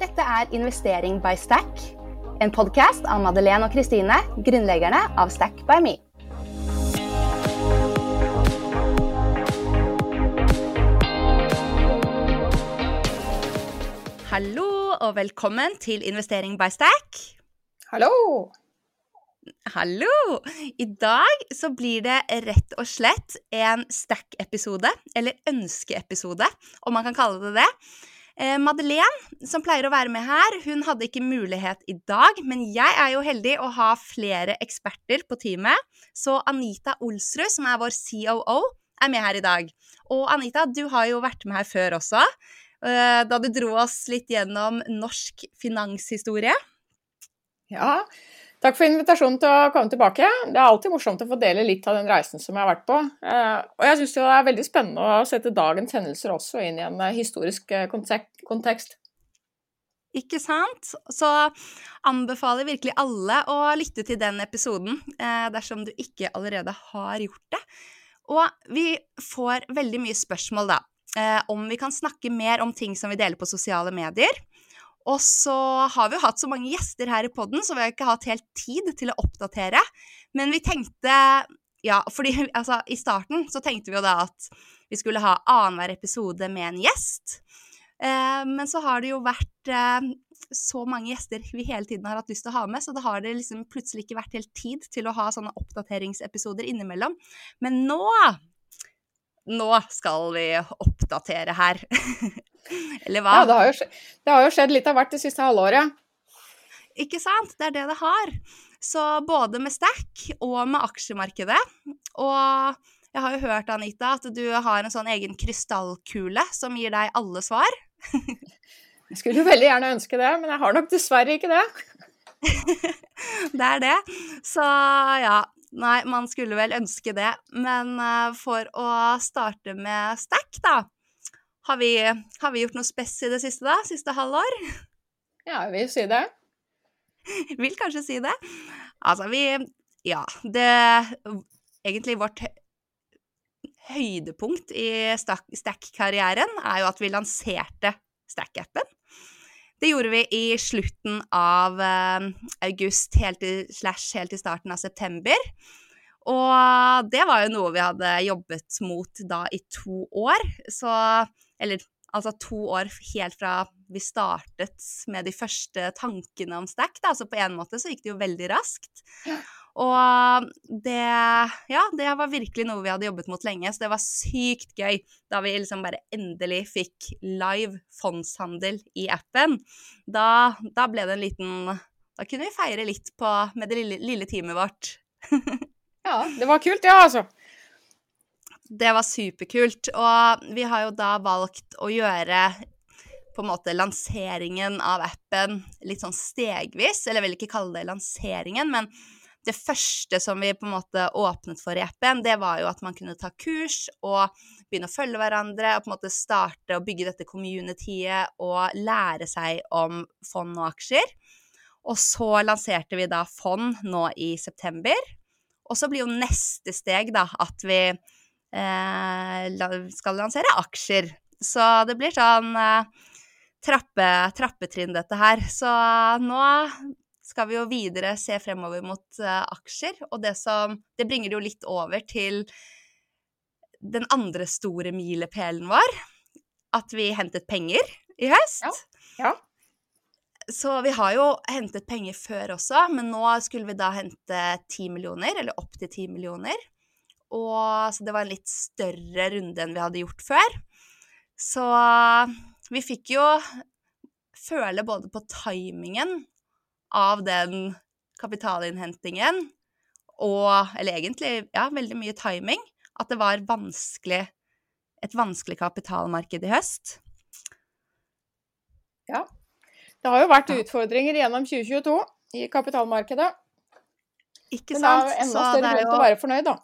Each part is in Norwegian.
Dette er Investering by Stack, en podkast av Madeleine og Kristine, grunnleggerne av Stack by Me. Hallo og velkommen til Investering by Stack. Hallo! Hallo! I dag så blir det rett og slett en Stack-episode, eller ønskeepisode, om man kan kalle det det. Eh, Madeleine, som pleier å være med her, hun hadde ikke mulighet i dag, men jeg er jo heldig å ha flere eksperter på teamet. Så Anita Olsrud, som er vår COO, er med her i dag. Og Anita, du har jo vært med her før også, eh, da du dro oss litt gjennom norsk finanshistorie. Ja, Takk for invitasjonen til å komme tilbake. Det er alltid morsomt å få dele litt av den reisen som jeg har vært på. Eh, og jeg syns det er veldig spennende å sette dagens hendelser også inn i en eh, historisk eh, kontekst. Ikke sant? Så anbefaler virkelig alle å lytte til den episoden dersom du ikke allerede har gjort det. Og vi får veldig mye spørsmål, da, om vi kan snakke mer om ting som vi deler på sosiale medier. Og så har vi jo hatt så mange gjester her i poden, så vi har ikke hatt helt tid til å oppdatere. Men vi tenkte Ja, fordi altså, i starten så tenkte vi jo da at vi skulle ha annenhver episode med en gjest. Eh, men så har det jo vært eh, så mange gjester vi hele tiden har hatt lyst til å ha med, så da har det liksom plutselig ikke vært helt tid til å ha sånne oppdateringsepisoder innimellom. Men nå Nå skal vi oppdatere her. Eller hva? Ja, det har, skjedd, det har jo skjedd litt av hvert det siste halvåret. Ikke sant? Det er det det har. Så både med Stack og med aksjemarkedet. Og jeg har jo hørt, Anita, at du har en sånn egen krystallkule som gir deg alle svar. jeg skulle jo veldig gjerne ønske det, men jeg har nok dessverre ikke det. det er det. Så ja. Nei, man skulle vel ønske det. Men uh, for å starte med Stack, da har vi, har vi gjort noe spess i det siste, da? Siste halvår? Ja, jeg vil si det. vil kanskje si det. Altså, vi Ja, det Egentlig vårt høydepunkt i Stack-karrieren er jo at vi lanserte Stack-appen. Det gjorde vi i slutten av uh, august helt til, slash helt til starten av september. Og det var jo noe vi hadde jobbet mot da i to år. Så Eller altså to år helt fra vi startet med de første tankene om Stack, da. Så på en måte så gikk det jo veldig raskt. Og det Ja, det var virkelig noe vi hadde jobbet mot lenge, så det var sykt gøy da vi liksom bare endelig fikk live fondshandel i appen. Da, da ble det en liten Da kunne vi feire litt på, med det lille, lille teamet vårt. Ja, det var kult, ja, altså. Det var superkult. Og vi har jo da valgt å gjøre på en måte lanseringen av appen litt sånn stegvis. Eller jeg vil ikke kalle det lanseringen, men det første som vi på en måte åpnet for i appen, det var jo at man kunne ta kurs og begynne å følge hverandre og på en måte starte å bygge dette communityet og lære seg om fond og aksjer. Og så lanserte vi da fond nå i september. Og så blir jo neste steg da at vi skal lansere aksjer. Så det blir sånn eh, trappe, trappetrinn, dette her. Så nå skal vi jo videre se fremover mot uh, aksjer, og det som Det bringer det jo litt over til den andre store milepælen vår, at vi hentet penger i høst. Ja. ja. Så vi har jo hentet penger før også, men nå skulle vi da hente 10 millioner, eller opp til 10 millioner. Og så det var en litt større runde enn vi hadde gjort før. Så vi fikk jo føle både på timingen av den kapitalinnhentingen og Eller egentlig, ja, veldig mye timing. At det var vanskelig Et vanskelig kapitalmarked i høst. Ja, det har jo vært utfordringer gjennom 2022 i kapitalmarkedet. Ikke sant? Men det er jo enda større grunn til å være fornøyd, da.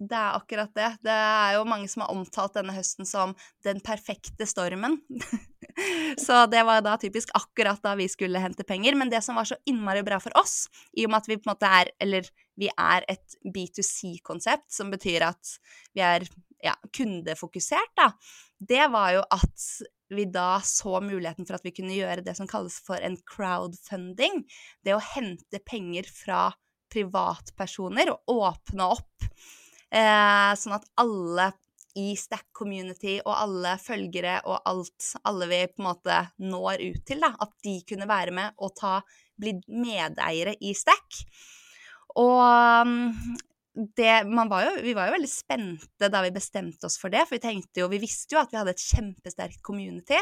Det er akkurat det. Det er jo mange som har omtalt denne høsten som den perfekte stormen. så det var da typisk akkurat da vi skulle hente penger. Men det som var så innmari bra for oss, i og med at vi på en måte er Eller vi er et B2C-konsept, som betyr at vi er ja, kundefokusert, da. det var jo at vi da så muligheten for at vi kunne gjøre det som kalles for en crowdfunding. Det å hente penger fra privatpersoner og åpne opp. Eh, sånn at alle i Stack community og alle følgere og alt, alle vi på en måte når ut til, da, at de kunne være med og ta, bli medeiere i Stack. Og mm, det, var jo, vi var jo veldig spente da vi bestemte oss for det, for vi tenkte jo, vi visste jo at vi hadde et kjempesterkt community,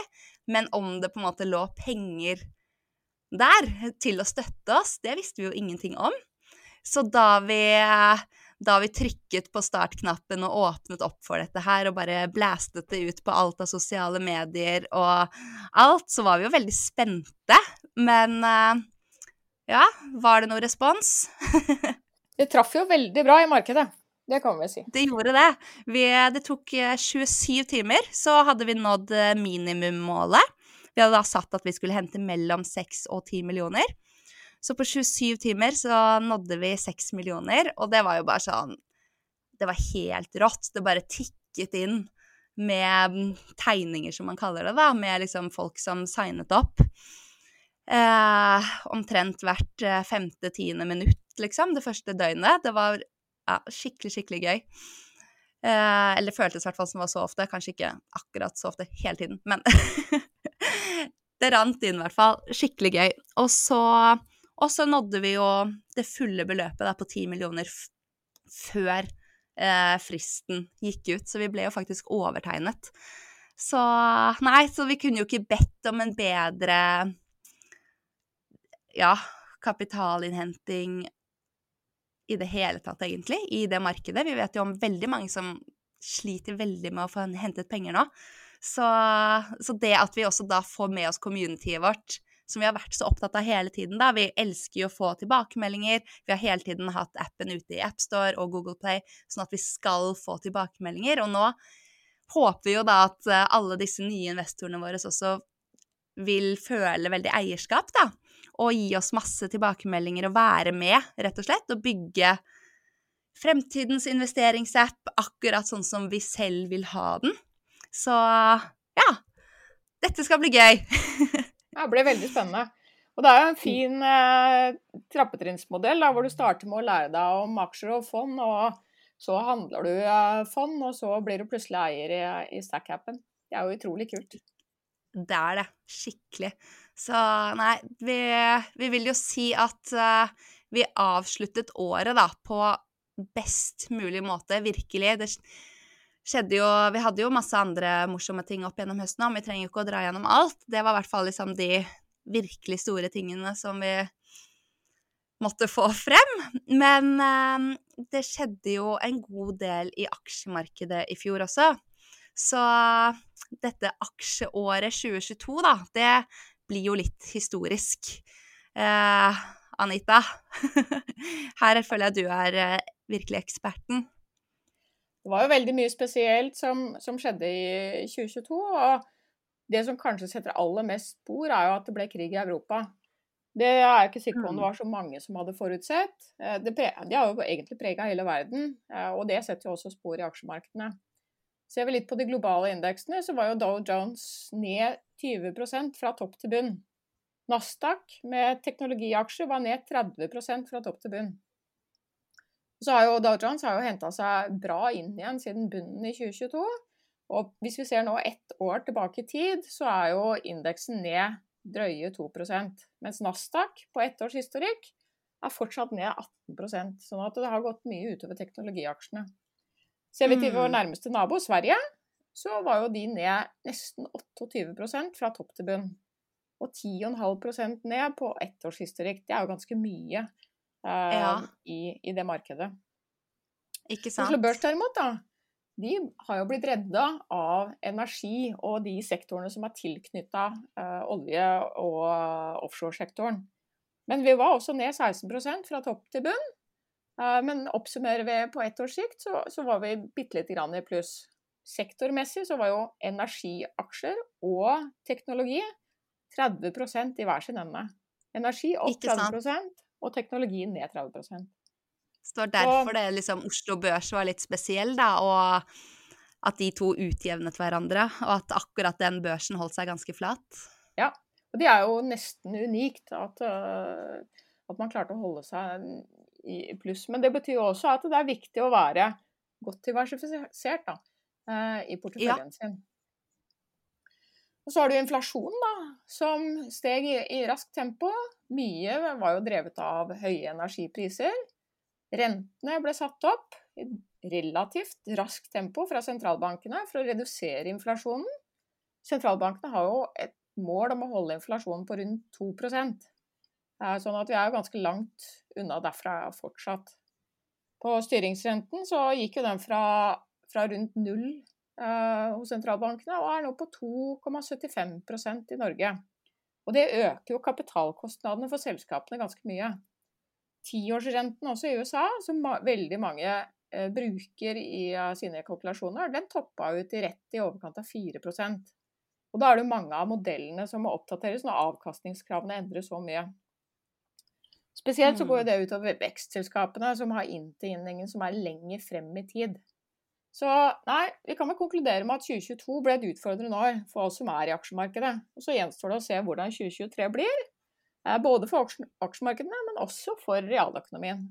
men om det på en måte lå penger der til å støtte oss, det visste vi jo ingenting om. Så da vi da vi trykket på startknappen og åpnet opp for dette her, og bare blæstet det ut på alt av sosiale medier og alt, så var vi jo veldig spente. Men uh, ja, var det noe respons? det traff jo veldig bra i markedet. Det kan vi si. Det gjorde det. Vi, det tok 27 eh, timer, så hadde vi nådd eh, minimummålet. Vi hadde da satt at vi skulle hente mellom 6 og 10 millioner. Så på 27 timer så nådde vi 6 millioner, og det var jo bare sånn Det var helt rått. Det bare tikket inn med tegninger, som man kaller det, da, med liksom folk som signet opp. Eh, omtrent hvert eh, femte-tiende minutt, liksom, det første døgnet. Det var ja, skikkelig, skikkelig gøy. Eh, eller føltes i hvert fall som var så ofte. Kanskje ikke akkurat så ofte hele tiden, men det rant inn i hvert fall. Skikkelig gøy. Og så og så nådde vi jo det fulle beløpet da, på 10 millioner før eh, fristen gikk ut, så vi ble jo faktisk overtegnet. Så nei, så vi kunne jo ikke bedt om en bedre ja, kapitalinnhenting i det hele tatt, egentlig, i det markedet. Vi vet jo om veldig mange som sliter veldig med å få hentet penger nå. Så, så det at vi også da får med oss communityet vårt som vi har vært så opptatt av hele tiden. da. Vi elsker jo å få tilbakemeldinger. Vi har hele tiden hatt appen ute i AppStore og Google Play, sånn at vi skal få tilbakemeldinger. Og nå håper vi jo da at eh, alle disse nye investorene våre også vil føle veldig eierskap, da. Og gi oss masse tilbakemeldinger og være med, rett og slett, og bygge fremtidens investeringsapp akkurat sånn som vi selv vil ha den. Så ja, dette skal bli gøy. Ja, det ble veldig spennende. Og det er jo en fin eh, trappetrinnsmodell hvor du starter med å lære deg om aksjer og fond, og så handler du eh, fond, og så blir du plutselig eier i, i Stack-appen. Det er jo utrolig kult. Det er det. Skikkelig. Så nei, vi, vi vil jo si at uh, vi avsluttet året da på best mulig måte, virkelig. Det skjedde jo Vi hadde jo masse andre morsomme ting opp gjennom høsten òg, vi trenger jo ikke å dra gjennom alt. Det var i hvert fall liksom de virkelig store tingene som vi måtte få frem. Men eh, det skjedde jo en god del i aksjemarkedet i fjor også. Så dette aksjeåret 2022, da, det blir jo litt historisk. Eh, Anita, her føler jeg du er eh, virkelig eksperten. Det var jo veldig mye spesielt som, som, skjedde i 2022. og Det som kanskje setter aller mest spor, er jo at det ble krig i Europa. Det er jeg ikke sikker på om det mm. var så mange som hadde forutsett. Eh, det, pre de har jo egentlig prega hele verden, eh, og det setter jo også spor i aksjemarkedene. Ser vi litt på de globale indeksene, så var jo Dow Jones ned 20% fra topp til bunn. Nasdaq med teknologiaksjer var ned 30% fra topp til bunn. Så har jo Dow Jones har jo henta seg bra inn igjen siden bunnen i 2022. Og hvis vi ser nå ett år tilbake i tid, så er jo indeksen ned drøye 2% Mens Nasdaq på ett års historikk er fortsatt ned 18% Sånn at det har gått mye utover teknologiaksjene. Ser vi til vår mm. nærmeste nabo, Sverige, så var jo de ned nesten 28% fra topp til bunn. Og 10,5% ned på ettårshistorikk. Det er jo ganske mye uh, ja. i, i, det markedet. Ikke sant. Oslo Børs derimot, da, de har jo blitt redda av energi og de sektorene som er tilknytta eh, olje- og offshoresektoren. Men vi var også ned 16% fra topp til bunn. Uh, men oppsummerer vi på ett års sikt, så, så var vi bitte lite grann i pluss. Sektormessig så var jo energiaksjer og teknologi 30% i hver sin ende. Energi opp 30 og teknologien ned 30 Så det var derfor og, det liksom Oslo Børs var litt spesiell, da, og at de to utjevnet hverandre, og at akkurat den børsen holdt seg ganske flat. Ja, og det er jo nesten unikt at, uh, at man klarte å holde seg i pluss. Men det betyr jo også at det er viktig å være godt diversifisert da, uh, i porteføljen ja. sin. Og så har du inflasjonen, da, som steg i, i raskt tempo. Mye var jo drevet av høye energipriser. Rentene ble satt opp i relativt raskt tempo fra sentralbankene for å redusere inflasjonen. Sentralbankene har jo et mål om å holde inflasjonen på rundt 2% Sånn at vi er ganske langt unna derfra fortsatt. På styringsrenten så gikk jo den fra, fra rundt null hos sentralbankene, og er nå på 2,75% i Norge. Og det øker jo kapitalkostnadene for selskapene ganske mye. Tiårsrenten også i USA, som veldig mange eh, bruker i sine kalkulasjoner, den toppa ut i rett i overkant av 4% Og da er det jo mange av modellene som må oppdateres når avkastningskravene endres så mye. Spesielt så går mm. det utover vekstselskapene som har inntjeningen som er lenger frem i tid. Så nei, vi kan vel konkludere med at 2022 ble et utfordrende år for oss som er i aksjemarkedet. Og så gjenstår det å se hvordan 2023 blir. Både for aksjemarkedene, men også for realøkonomien.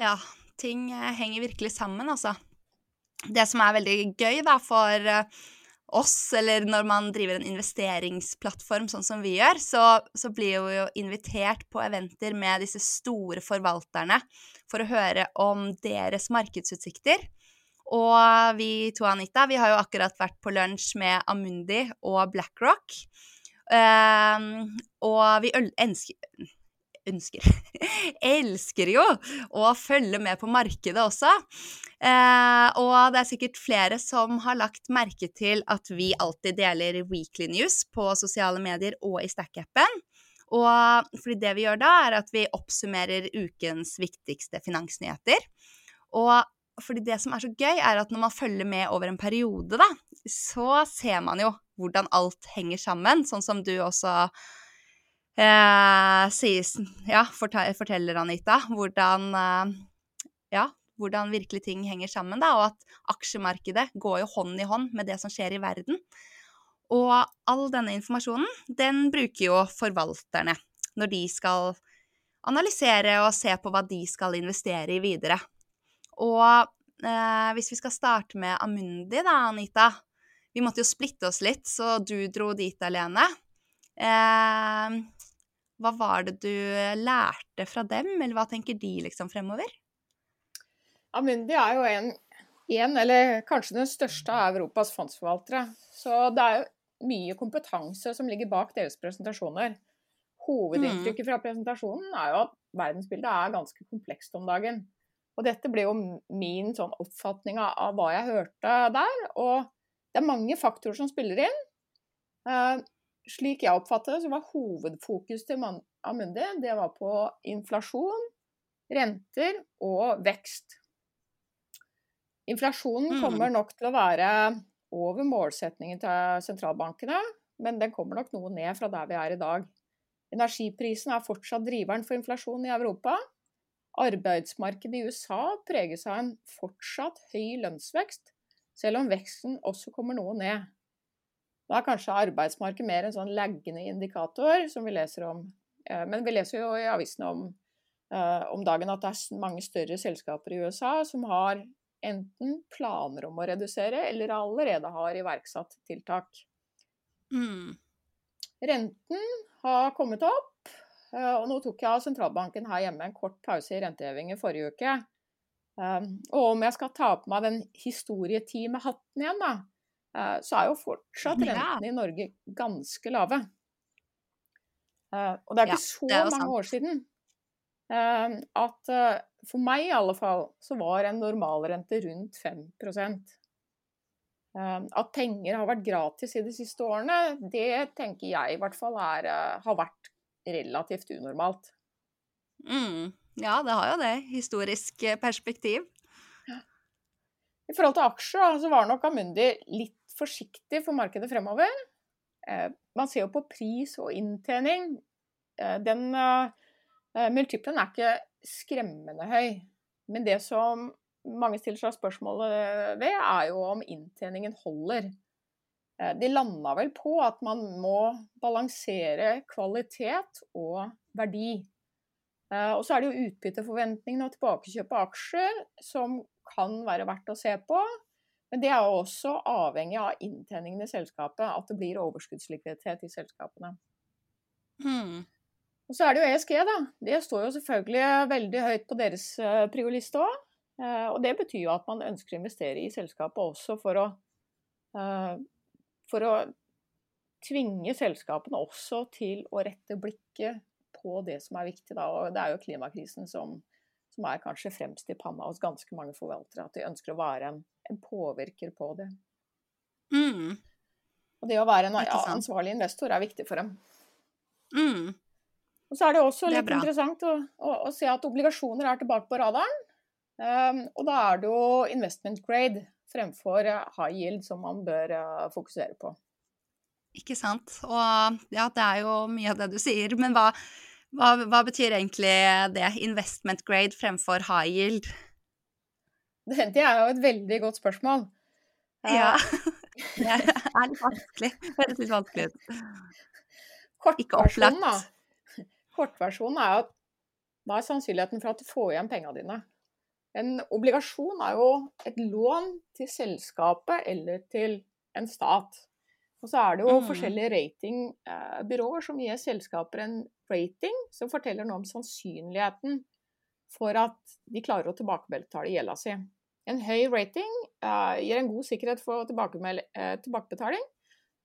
Ja, ting eh, henger virkelig sammen, altså. Det som er veldig gøy da, for eh, oss, eller når man driver en investeringsplattform sånn som vi gjør, så, så blir vi jo invitert på eventer med disse store forvalterne for å høre om deres markedsutsikter. Og vi to, Anita, vi har jo akkurat vært på lunsj med Amundi og BlackRock. Um, og vi ønsker ønsker elsker jo å følge med på markedet også. Eh, og det er sikkert flere som har lagt merke til at vi alltid deler weekly news på sosiale medier og i Stack-appen. Og fordi det vi gjør da, er at vi oppsummerer ukens viktigste finansnyheter. Og fordi det som er så gøy, er at når man følger med over en periode, da, så ser man jo hvordan alt henger sammen, sånn som du også eh, sies, ja, forteller, Anita. Hvordan, eh, ja, hvordan virkelig ting henger sammen, da, og at aksjemarkedet går jo hånd i hånd med det som skjer i verden. Og all denne informasjonen, den bruker jo forvalterne når de skal analysere og se på hva de skal investere i videre. Og eh, hvis vi skal starte med Amundi, da, Anita Vi måtte jo splitte oss litt, så du dro dit alene. Eh, hva var det du lærte fra dem, eller hva tenker de liksom fremover? Amundi er jo en, en, eller kanskje den største av Europas fondsforvaltere. Så det er jo mye kompetanse som ligger bak deres presentasjoner. Hovedinntrykket mm. fra presentasjonen er jo at verdensbildet er ganske komplekst om dagen. Og dette ble jo min sånn oppfatning av hva jeg hørte der. Og det er mange faktorer som spiller inn. Eh, slik jeg oppfattet det, så var hovedfokus til Amundi det var på inflasjon, renter og vekst. Inflasjonen mm. kommer nok til å være over målsetningen til sentralbankene, men den kommer nok noe ned fra der vi er i dag. Energiprisen er fortsatt driveren for inflasjon i Europa. Arbeidsmarkedet i USA preges av en fortsatt høy lønnsvekst, selv om veksten også kommer noe ned. Da er kanskje arbeidsmarkedet mer en sånn laggende indikator, som vi leser om. Eh, men vi leser jo i avisene om, eh, om dagen at det er mange større selskaper i USA som har enten planer om å redusere, eller allerede har iverksatt tiltak. Mm. Renten har kommet opp, og nå tok jeg av sentralbanken her hjemme en kort pause i renteheving i forrige uke. Um, og om jeg skal ta på meg den historietimehatten igjen, da, eh, så er jo fortsatt rentene i Norge ganske lave. Eh, og det er ikke ja, så er mange år siden at for meg i alle fall så var en normalrente rundt 5% ehm, At penger har vært gratis i de siste årene, det tenker jeg i hvert fall er, har vært relativt unormalt. Mm. Ja, det har jo det. Historisk eh, perspektiv. I forhold til aksjer så var nok Amundi litt forsiktig for markedet fremover. Eh, man ser jo på pris og inntjening. Eh, den multiplen er ikke skremmende høy. Men det som mange stiller seg spørsmålet ved, er jo om inntjeningen holder. Eh, de landa vel på at man må balansere kvalitet og verdi. Eh, og så er det jo utbytteforventningene og tilbakekjøp av aksjer som kan være verdt å se på. Men det er jo også avhengig av inntjeningen i selskapet, at det blir overskuddslikviditet i selskapene. Mm. Og så er det jo ESG, da. Det står jo selvfølgelig veldig høyt på deres uh, prioliste òg. Og det betyr jo at man ønsker å investere i selskapet også for å, for å tvinge selskapene også til å rette blikket på det som er viktig. Da. Og det er jo klimakrisen som, som er kanskje fremst i panna hos ganske mange forvaltere. At de ønsker å være en, en påvirker på det. Mm. Og det å være en ja, ansvarlig investor er viktig for dem. Mm. Og så er det også litt det interessant å, å, å, se at obligasjoner er tilbake på radaren. Um, og da er det jo investment grade fremfor uh, high yield som man bør uh, fokusere på. Ikke sant. Og ja, det er jo mye av det du sier. Men hva, hva, hva betyr egentlig det? Investment grade fremfor high yield? Det, det er jo et veldig godt spørsmål. Ja. det er litt vanskelig. Det høres litt vanskelig ut. Kortversjonen, da Kortversjonen er at da er sannsynligheten for at du får igjen pengene dine? En obligasjon er jo et lån til selskapet eller til en stat. Og så er det jo mm. forskjellige ratingbyråer som gir selskaper en rating som forteller noe om sannsynligheten for at de klarer å tilbakebetale gjelda si. En høy rating uh, gir en god sikkerhet for uh, tilbakebetaling,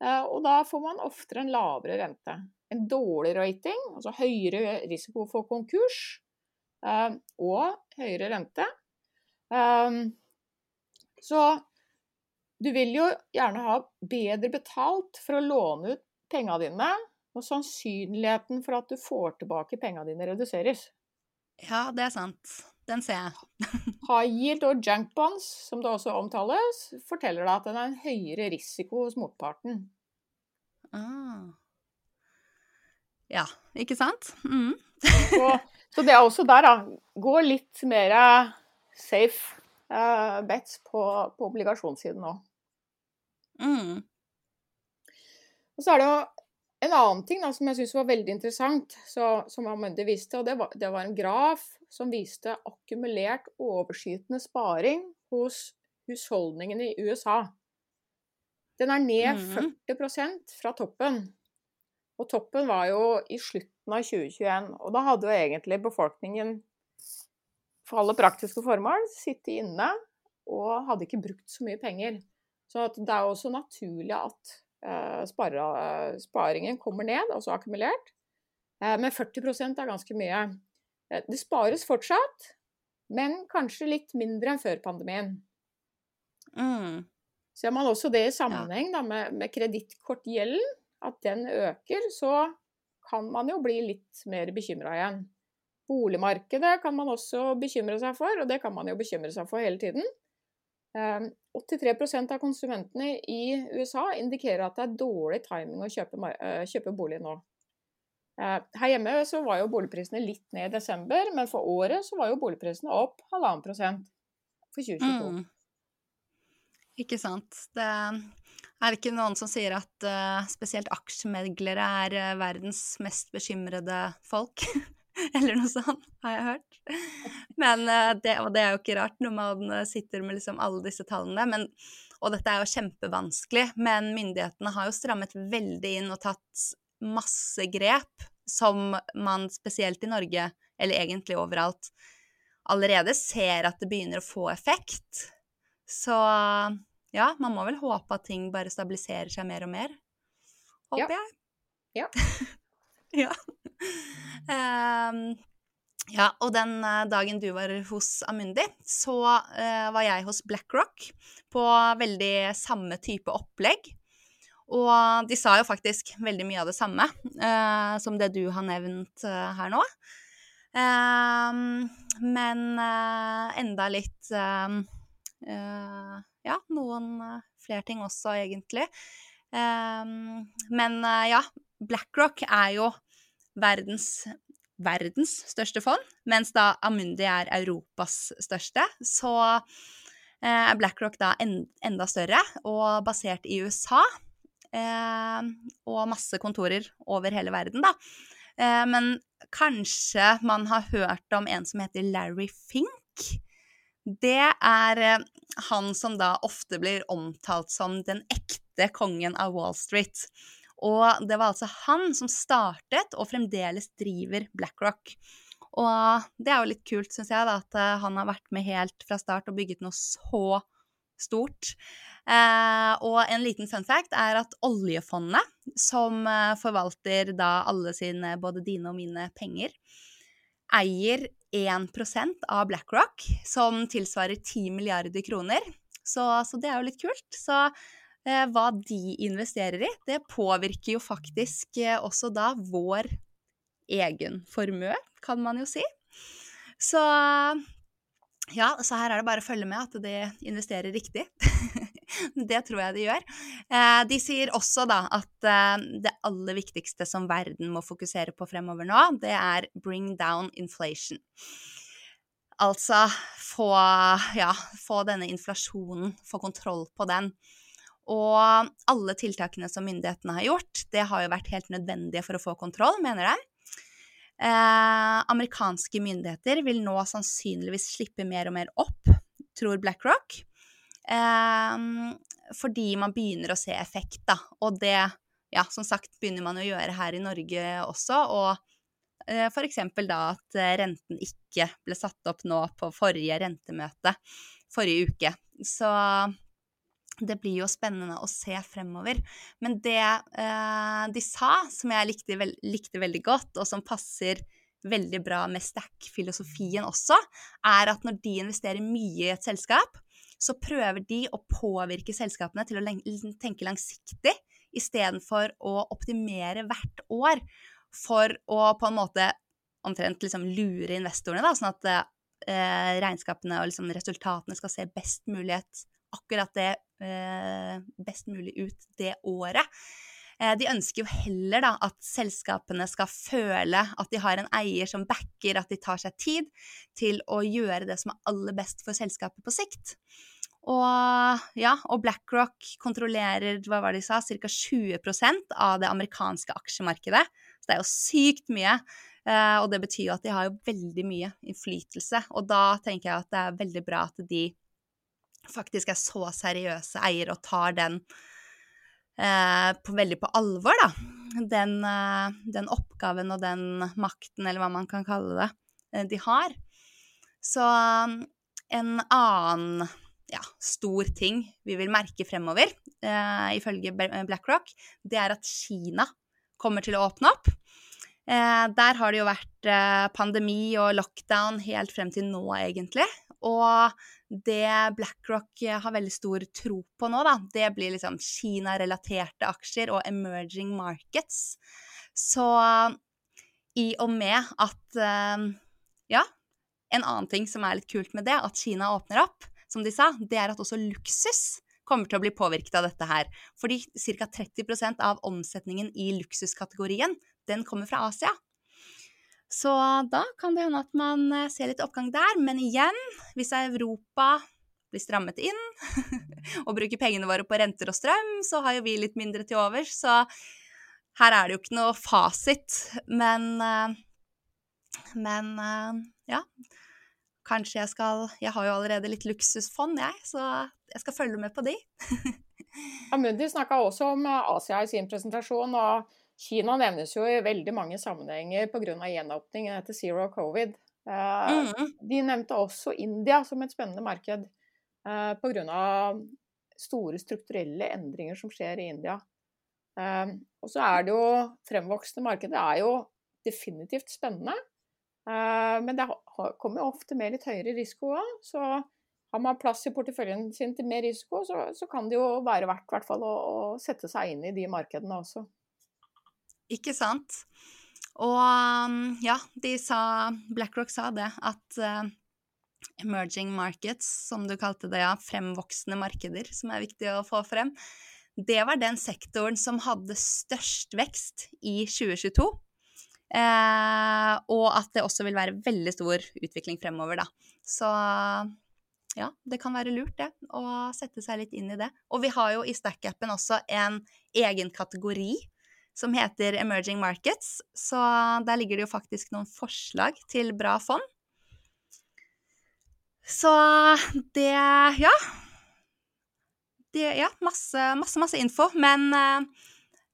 uh, og da får man oftere en lavere rente en dårlig rating, altså høyere risiko for konkurs eh, og høyere rente. Um, så du vil jo gjerne ha bedre betalt for å låne ut penga dine, og sannsynligheten for at du får tilbake penga dine, reduseres. Ja, det er sant. Den ser jeg. High yield og junk bonds, som det også omtales, forteller deg at den er en høyere risiko hos motparten. Ah. Ja, ikke sant? Mm. så, så, det er også der, da. Gå litt mer safe uh, bets på, på obligasjonssiden nå. Mm. Og så er det jo en annen ting da, som jeg syns var veldig interessant, så, som Amundi viste. og det var, det var, en graf som viste akkumulert overskytende sparing hos husholdningene i USA. Den er ned mm. 40 fra toppen. Og toppen var jo i slutten av 2021. Og da hadde jo egentlig befolkningen for alle praktiske formål sittet inne og hadde ikke brukt så mye penger. Så det er jo også naturlig at eh, sparingen kommer ned, altså akkumulert. Eh, men 40 er ganske mye. Eh, det spares fortsatt, men kanskje litt mindre enn før pandemien. Mm. Ser man også det i sammenheng da, med, med kredittkortgjelden at den øker, så kan man jo bli litt mer bekymra igjen. Boligmarkedet kan man også bekymre seg for, og det kan man jo bekymre seg for hele tiden. 83% ehm, av konsumentene i USA indikerer at det er dårlig timing å kjøpe, eh, kjøpe bolig nå. Eh, her hjemme så var jo boligprisene litt ned i desember, men for året så var jo boligprisene opp halvannen prosent for 2022. Mm. Ikke sant. Det er det ikke noen som sier at uh, spesielt aksjemeglere er uh, verdens mest bekymrede folk? Eller noe sånt, har jeg hørt. Men, uh, det, og det er jo ikke rart når man sitter med liksom alle disse tallene. Men, og dette er jo kjempevanskelig, men myndighetene har jo strammet veldig inn og tatt masse grep som man spesielt i Norge, eller egentlig overalt, allerede ser at det begynner å få effekt. Så ja, man må vel håpe at ting bare stabiliserer seg mer og mer. Håper ja. jeg. Ja. ja. Um, ja, og den uh, dagen du var hos Amundi, så uh, var jeg hos BlackRock på veldig samme type opplegg. Og de sa jo faktisk veldig mye av det samme uh, som det du har nevnt her nå. Ehm, men enda litt ja, noen uh, flere ting også, egentlig. Um, men uh, ja, BlackRock er jo verdens verdens største fond, mens da Amundi er Europas største, så er BlackRock da enda større og basert i USA. Og masse kontorer over hele verden, da. Men kanskje man har hørt om en som heter Larry Fink? Det er han som da ofte blir omtalt som den ekte kongen av Wall Street. Og det var altså han som startet, og fremdeles driver, BlackRock. Og det er jo litt kult, syns jeg, da, at eh, han har vært med helt fra start og bygget noe så stort. Eh, og en liten fun fact er at oljefondet, som eh, forvalter da alle sine, både dine og mine penger, eier 1% av BlackRock, som tilsvarer 10 milliarder kroner. Så, så det er jo litt kult. Så Eh, hva de investerer i, det påvirker jo faktisk eh, også da vår egen formue, kan man jo si. Så ja, så her er det bare å følge med at de investerer riktig. det tror jeg de gjør. Eh, de sier også da at det aller viktigste som verden må fokusere på fremover nå, det er bring down inflation. Altså få, ja, få denne inflasjonen, få kontroll på den. Og alle tiltakene som myndighetene har gjort, det har jo vært helt nødvendige for å få kontroll, mener de. Eh, amerikanske myndigheter vil nå sannsynligvis slippe mer og mer opp, tror BlackRock. Eh, fordi man begynner å se effekt, da. Og det, ja, som sagt, begynner man å gjøre her i Norge også. Og eh, f.eks. da at renten ikke ble satt opp nå på forrige rentemøte forrige uke. Så det blir jo spennende å se fremover. Men det eh, de sa, som jeg likte, veld, likte, veldig godt, og som passer veldig bra med stack-filosofien også, er at når de investerer mye i et selskap, så prøver de å påvirke selskapene til å tenke langsiktig istedenfor å optimere hvert år for å på en måte omtrent liksom lure investorene, da, sånn at eh, regnskapene og liksom resultatene skal se best mulig akkurat det eh, best mulig ut det året. Eh, de ønsker jo heller da at selskapene skal føle at de har en eier som backer, at de tar seg tid til å gjøre det som er aller best for selskapet på sikt. Og ja, og BlackRock kontrollerer hva var det de sa, ca. 20% av det amerikanske aksjemarkedet. Så det er jo sykt mye. Eh, og det betyr jo at de har jo veldig mye innflytelse. Og da tenker jeg at det er veldig bra at de faktisk er så seriøse eiere og tar den på, veldig på alvor, da. Den, eh, den, oppgaven og den makten, eller hva man kan kalle det, eh, de har. Så en annen ja, stor ting vi vil merke fremover, eh, ifølge BlackRock, det er at Kina kommer til å åpne opp. Eh, der har det jo vært eh, pandemi og lockdown helt frem til nå, egentlig. Og det BlackRock har veldig stor tro på nå, da, det blir liksom Kina-relaterte aksjer og emerging markets. Så i og med at eh, Ja, en annen ting som er litt kult med det, at Kina åpner opp, som de sa, det er at også luksus kommer til å bli påvirket av dette her. Fordi ca. 30% av omsetningen i luksuskategorien, den kommer fra Asia. Så da kan det hende at man eh, ser litt oppgang der. Men igjen, hvis Europa blir strammet inn og bruker pengene våre på renter og strøm, så har jo vi litt mindre til overs. Så her er det jo ikke noe fasit. Men, eh, men eh, ja. Kanskje jeg skal Jeg har jo allerede litt luksusfond, jeg, så jeg skal følge med på de. Amundi snakka også om Asia i sin presentasjon. og Kina nevnes jo i veldig mange sammenhenger pga. gjenåpningen etter zero covid. Eh, mm. De nevnte også India som et spennende marked eh, pga. store strukturelle endringer som skjer i India. Eh, og så er det jo fremvoksende markedet er jo definitivt spennende. Men det kommer jo ofte med litt høyere risiko òg. Så har man plass i porteføljen sin til mer risiko, så, så kan det jo være verdt å, å sette seg inn i de markedene også. Ikke sant? Og um, ja, de sa BlackRock sa det, at uh, emerging markets, som du kalte det, ja, fremvoksende markeder, som er viktig å få frem, det var den sektoren som hadde størst vekst i 2022. Eh, og at det også vil være veldig stor utvikling fremover, da. Så ja, det kan være lurt, det, å sette seg litt inn i det. Og vi har jo i Stack-appen også en egen kategori som heter Emerging Markets, så der ligger det jo faktisk noen forslag til bra fond. Så det Ja. Det, ja, masse, masse, masse info. Men eh,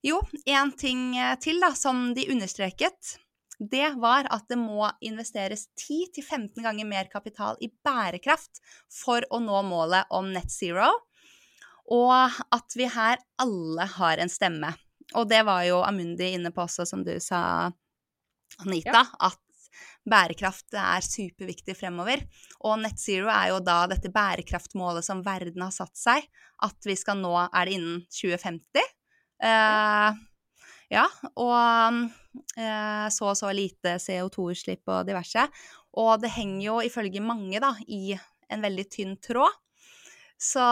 jo, én ting eh, til da, som de understreket, det var at det må investeres 10-15 ganger mer kapital i bærekraft for å nå målet om net zero, og at vi her alle har en stemme. Og det var jo Amundi inne på også, som du sa, Anita, ja. at bærekraft er superviktig fremover. Og net zero er jo da dette bærekraftmålet som verden har satt seg, at vi skal nå Er det innen 2050? Uh, ja, og uh, så og så lite CO2-utslipp og diverse. Og det henger jo ifølge mange da i en veldig tynn tråd. Så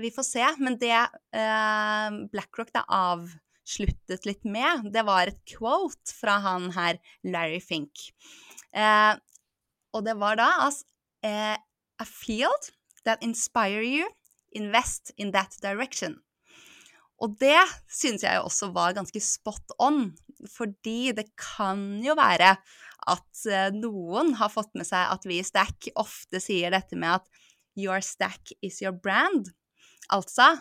vi får se. Men det eh, BlackRock da avsluttet litt med, det var et quote fra han her Larry Fink. Eh, og det var da altså eh, A field that inspire you, invest in that direction. Og det syns jeg også var ganske spot on, fordi det kan jo være at eh, noen har fått med seg at vi i Stack ofte sier dette med at your stack is your brand. Altså,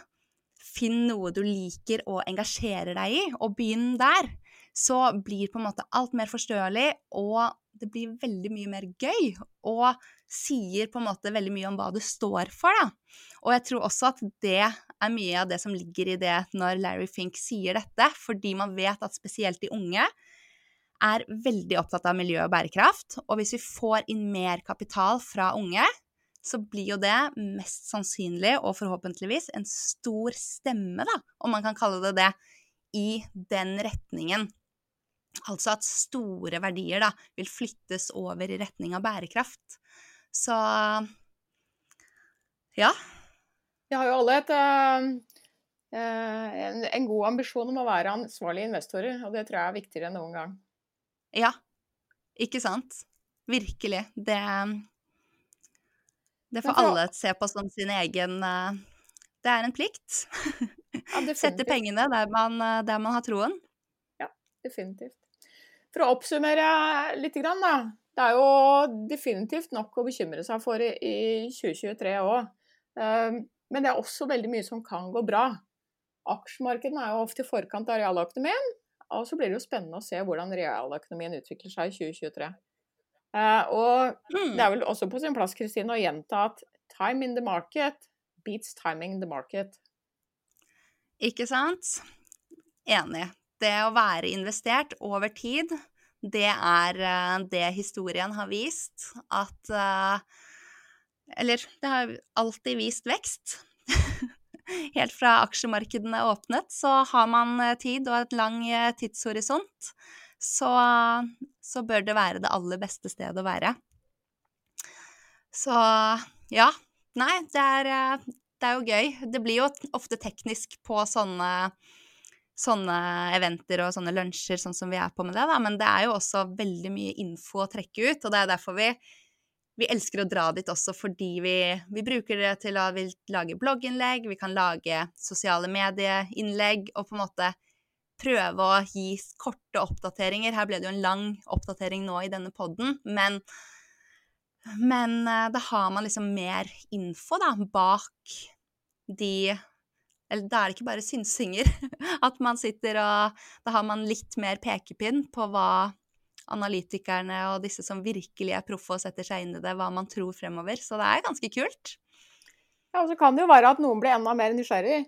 finn noe du liker og engasjerer deg i, og begynn der. Så blir på en måte alt mer forståelig, og det blir veldig mye mer gøy. Og sier på en måte veldig mye om hva du står for, da. Og jeg tror også at det er mye av det som ligger i det når Larry Fink sier dette, fordi man vet at spesielt de unge er veldig opptatt av miljø og bærekraft. Og hvis vi får inn mer kapital fra unge, så blir jo det mest sannsynlig, og forhåpentligvis, en stor stemme, da, om man kan kalle det det, i den retningen. Altså at store verdier da vil flyttes over i retning av bærekraft. Så ja. Vi har jo alle et, uh, en, en, god ambisjon om å være ansvarlige investorer, og det tror jeg er viktigere enn noen gang. Ja, ikke sant? Virkelig. Det det får alle se på som sin egen eh, Det er en plikt. Ja, Sette pengene der man, eh, der man, har troen. Ja, definitivt. For å oppsummere litt, da. Det er jo definitivt nok å bekymre seg for i 2023 òg. Eh, men det er også veldig mye som kan gå bra. Aksjemarkedene er jo ofte i forkant av realøkonomien. Og så blir det jo spennende å se hvordan realøkonomien utvikler seg i 2023. Uh, og mm. det er vel også på sin plass Kristine, å gjenta at time in the market beats timing in the market. Ikke sant? Enig. Det å være investert over tid, det er uh, det historien har vist at uh, Eller det har alltid vist vekst. Helt fra aksjemarkedene åpnet, så har man tid og et lang tidshorisont så, så bør det være det aller beste stedet å være. Så ja. Nei, det er, det er jo gøy. Det blir jo ofte teknisk på sånne sånne eventer og sånne lunsjer, sånn som vi er på med det, da. Men det er jo også veldig mye info å trekke ut, og det er derfor vi, vi elsker å dra dit også, fordi vi, vi bruker det til å lage blogginnlegg, vi kan lage sosiale medieinnlegg, og på en måte prøve å gi korte oppdateringer. Her ble det jo en lang oppdatering nå i denne poden, men, men eh, da har man liksom mer info da, bak de Eller da er det ikke bare synsinger. At man sitter og Da har man litt mer pekepinn på hva analytikerne og disse som virkelig er proffe og setter seg inn i det, hva man tror fremover. Så det er ganske kult. Ja, og så kan det jo være at noen blir enda mer nysgjerrig.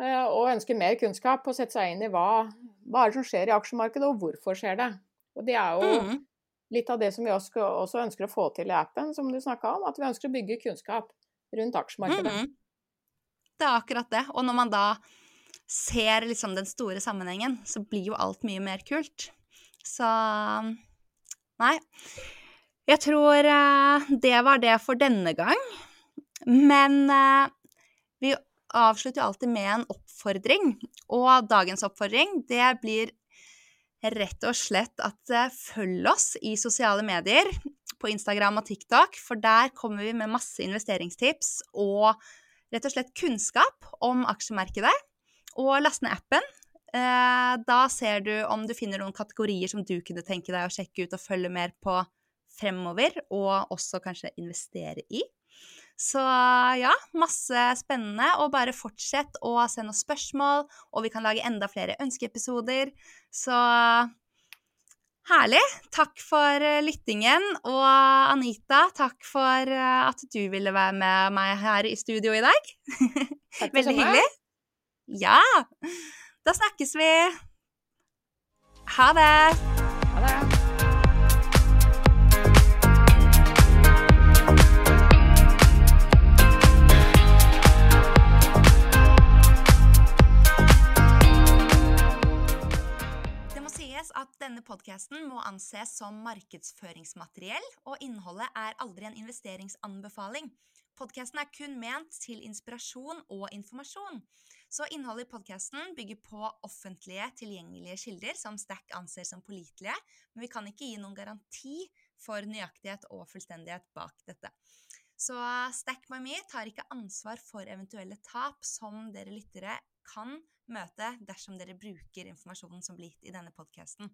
Eh, og ønsker mer kunnskap og sette seg inn i hva, hva er det som skjer i aksjemarkedet, og hvorfor skjer det. Og Det er jo mm. litt av det som vi også, ønsker å få til i appen, som du snakka om. At vi ønsker å bygge kunnskap rundt aksjemarkedet. Mm. Det er akkurat det. Og når man da ser liksom den store sammenhengen, så blir jo alt mye mer kult. Så Nei. Jeg tror uh, det var det for denne gang. Men uh, vi avslutter jo alltid med en oppfordring. Og dagens oppfordring, det blir rett og slett at uh, følg oss i sosiale medier, på Instagram og TikTok, for der kommer vi med masse investeringstips og rett og slett kunnskap om aksjemarkedet. Og last ned appen. Uh, da ser du om du finner noen kategorier som du kunne tenke deg å sjekke ut og følge mer på fremover, og også kanskje investere i. Så ja, masse spennende. Og bare fortsett å sende oss spørsmål, og vi kan lage enda flere ønskeepisoder. Så herlig. Takk for eh, lyttingen. Og Anita, takk for eh, at du ville være med meg her i studio i dag. Veldig hyggelig. Ja. Da snakkes vi. Ha det. Denne podkasten må anses som markedsføringsmateriell, og innholdet er aldri en investeringsanbefaling. Podkasten er kun ment til inspirasjon og informasjon. Så innholdet i podkasten bygger på offentlige, tilgjengelige kilder som Stack anser som pålitelige, men vi kan ikke gi noen garanti for nøyaktighet og fullstendighet bak dette. Så Stack by me tar ikke ansvar for eventuelle tap som dere lyttere kan møte dersom dere bruker informasjonen som blir gitt i denne podkasten.